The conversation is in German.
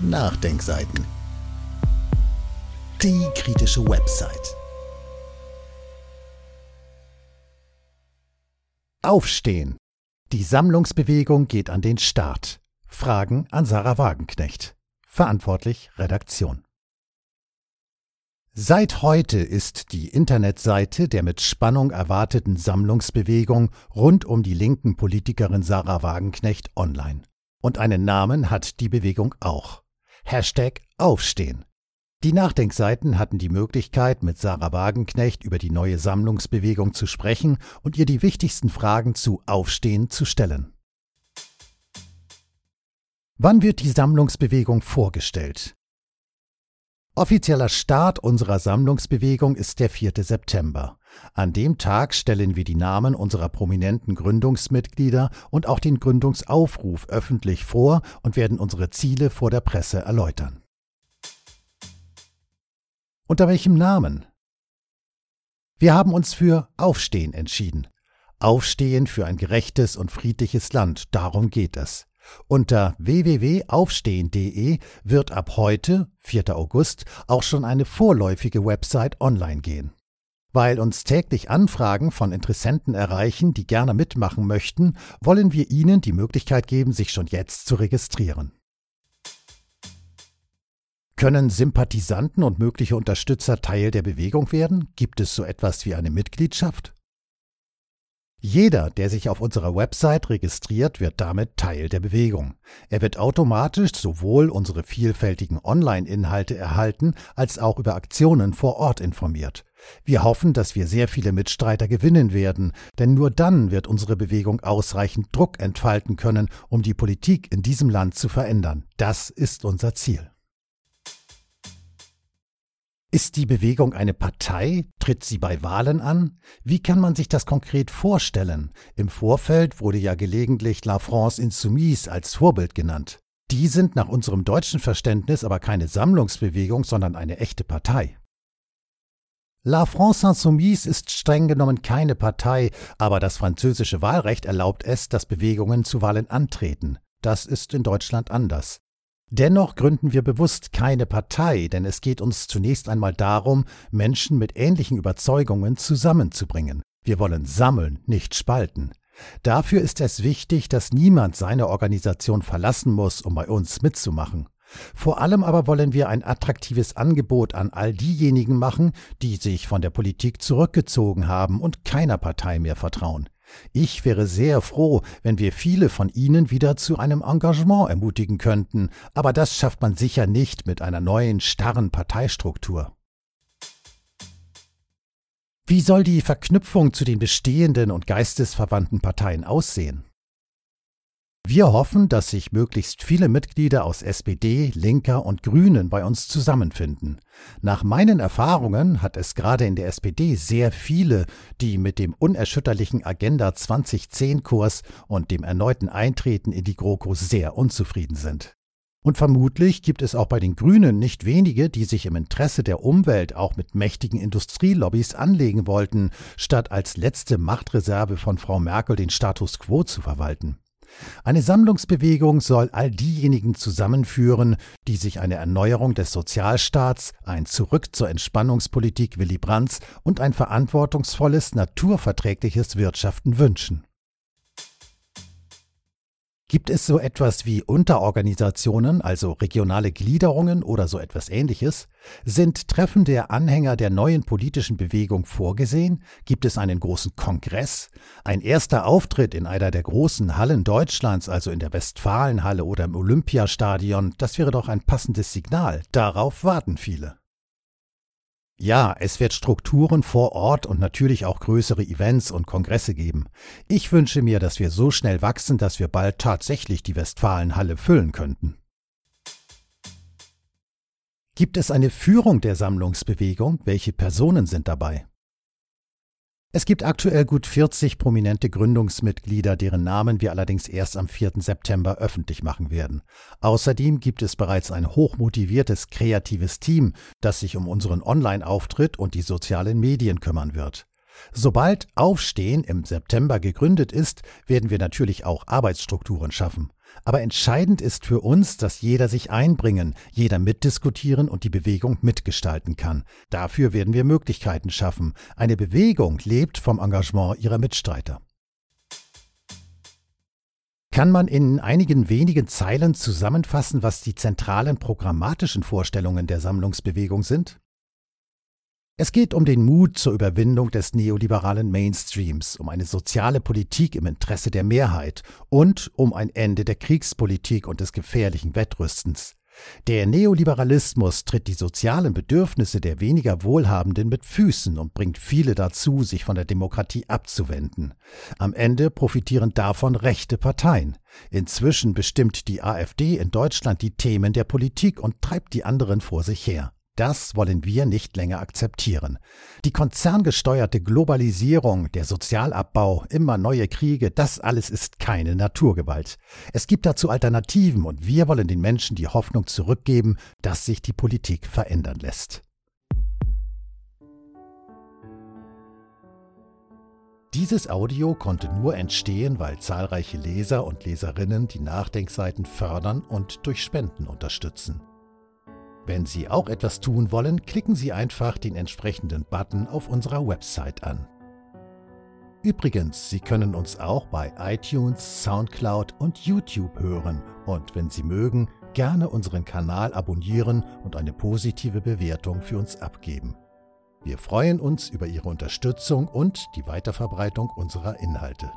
Nachdenkseiten. Die kritische Website. Aufstehen. Die Sammlungsbewegung geht an den Start. Fragen an Sarah Wagenknecht. Verantwortlich Redaktion. Seit heute ist die Internetseite der mit Spannung erwarteten Sammlungsbewegung rund um die linken Politikerin Sarah Wagenknecht online. Und einen Namen hat die Bewegung auch. Hashtag Aufstehen. Die Nachdenkseiten hatten die Möglichkeit, mit Sarah Wagenknecht über die neue Sammlungsbewegung zu sprechen und ihr die wichtigsten Fragen zu Aufstehen zu stellen. Wann wird die Sammlungsbewegung vorgestellt? Offizieller Start unserer Sammlungsbewegung ist der 4. September. An dem Tag stellen wir die Namen unserer prominenten Gründungsmitglieder und auch den Gründungsaufruf öffentlich vor und werden unsere Ziele vor der Presse erläutern. Unter welchem Namen? Wir haben uns für Aufstehen entschieden. Aufstehen für ein gerechtes und friedliches Land, darum geht es. Unter www.aufstehen.de wird ab heute, 4. August, auch schon eine vorläufige Website online gehen. Weil uns täglich Anfragen von Interessenten erreichen, die gerne mitmachen möchten, wollen wir Ihnen die Möglichkeit geben, sich schon jetzt zu registrieren. Können Sympathisanten und mögliche Unterstützer Teil der Bewegung werden? Gibt es so etwas wie eine Mitgliedschaft? Jeder, der sich auf unserer Website registriert, wird damit Teil der Bewegung. Er wird automatisch sowohl unsere vielfältigen Online-Inhalte erhalten, als auch über Aktionen vor Ort informiert. Wir hoffen, dass wir sehr viele Mitstreiter gewinnen werden, denn nur dann wird unsere Bewegung ausreichend Druck entfalten können, um die Politik in diesem Land zu verändern. Das ist unser Ziel. Ist die Bewegung eine Partei? Tritt sie bei Wahlen an? Wie kann man sich das konkret vorstellen? Im Vorfeld wurde ja gelegentlich La France Insoumise als Vorbild genannt. Die sind nach unserem deutschen Verständnis aber keine Sammlungsbewegung, sondern eine echte Partei. La France Insoumise ist streng genommen keine Partei, aber das französische Wahlrecht erlaubt es, dass Bewegungen zu Wahlen antreten. Das ist in Deutschland anders. Dennoch gründen wir bewusst keine Partei, denn es geht uns zunächst einmal darum, Menschen mit ähnlichen Überzeugungen zusammenzubringen. Wir wollen sammeln, nicht spalten. Dafür ist es wichtig, dass niemand seine Organisation verlassen muss, um bei uns mitzumachen. Vor allem aber wollen wir ein attraktives Angebot an all diejenigen machen, die sich von der Politik zurückgezogen haben und keiner Partei mehr vertrauen. Ich wäre sehr froh, wenn wir viele von Ihnen wieder zu einem Engagement ermutigen könnten, aber das schafft man sicher nicht mit einer neuen starren Parteistruktur. Wie soll die Verknüpfung zu den bestehenden und geistesverwandten Parteien aussehen? Wir hoffen, dass sich möglichst viele Mitglieder aus SPD, Linker und Grünen bei uns zusammenfinden. Nach meinen Erfahrungen hat es gerade in der SPD sehr viele, die mit dem unerschütterlichen Agenda 2010-Kurs und dem erneuten Eintreten in die GroKo sehr unzufrieden sind. Und vermutlich gibt es auch bei den Grünen nicht wenige, die sich im Interesse der Umwelt auch mit mächtigen Industrielobbys anlegen wollten, statt als letzte Machtreserve von Frau Merkel den Status quo zu verwalten. Eine Sammlungsbewegung soll all diejenigen zusammenführen, die sich eine Erneuerung des Sozialstaats, ein Zurück zur Entspannungspolitik Willy Brandts und ein verantwortungsvolles, naturverträgliches Wirtschaften wünschen. Gibt es so etwas wie Unterorganisationen, also regionale Gliederungen oder so etwas ähnliches? Sind Treffen der Anhänger der neuen politischen Bewegung vorgesehen? Gibt es einen großen Kongress? Ein erster Auftritt in einer der großen Hallen Deutschlands, also in der Westfalenhalle oder im Olympiastadion, das wäre doch ein passendes Signal. Darauf warten viele. Ja, es wird Strukturen vor Ort und natürlich auch größere Events und Kongresse geben. Ich wünsche mir, dass wir so schnell wachsen, dass wir bald tatsächlich die Westfalenhalle füllen könnten. Gibt es eine Führung der Sammlungsbewegung? Welche Personen sind dabei? Es gibt aktuell gut 40 prominente Gründungsmitglieder, deren Namen wir allerdings erst am 4. September öffentlich machen werden. Außerdem gibt es bereits ein hochmotiviertes, kreatives Team, das sich um unseren Online-Auftritt und die sozialen Medien kümmern wird. Sobald Aufstehen im September gegründet ist, werden wir natürlich auch Arbeitsstrukturen schaffen. Aber entscheidend ist für uns, dass jeder sich einbringen, jeder mitdiskutieren und die Bewegung mitgestalten kann. Dafür werden wir Möglichkeiten schaffen. Eine Bewegung lebt vom Engagement ihrer Mitstreiter. Kann man in einigen wenigen Zeilen zusammenfassen, was die zentralen programmatischen Vorstellungen der Sammlungsbewegung sind? Es geht um den Mut zur Überwindung des neoliberalen Mainstreams, um eine soziale Politik im Interesse der Mehrheit und um ein Ende der Kriegspolitik und des gefährlichen Wettrüstens. Der Neoliberalismus tritt die sozialen Bedürfnisse der weniger Wohlhabenden mit Füßen und bringt viele dazu, sich von der Demokratie abzuwenden. Am Ende profitieren davon rechte Parteien. Inzwischen bestimmt die AfD in Deutschland die Themen der Politik und treibt die anderen vor sich her. Das wollen wir nicht länger akzeptieren. Die konzerngesteuerte Globalisierung, der Sozialabbau, immer neue Kriege, das alles ist keine Naturgewalt. Es gibt dazu Alternativen und wir wollen den Menschen die Hoffnung zurückgeben, dass sich die Politik verändern lässt. Dieses Audio konnte nur entstehen, weil zahlreiche Leser und Leserinnen die Nachdenkseiten fördern und durch Spenden unterstützen. Wenn Sie auch etwas tun wollen, klicken Sie einfach den entsprechenden Button auf unserer Website an. Übrigens, Sie können uns auch bei iTunes, SoundCloud und YouTube hören und wenn Sie mögen, gerne unseren Kanal abonnieren und eine positive Bewertung für uns abgeben. Wir freuen uns über Ihre Unterstützung und die Weiterverbreitung unserer Inhalte.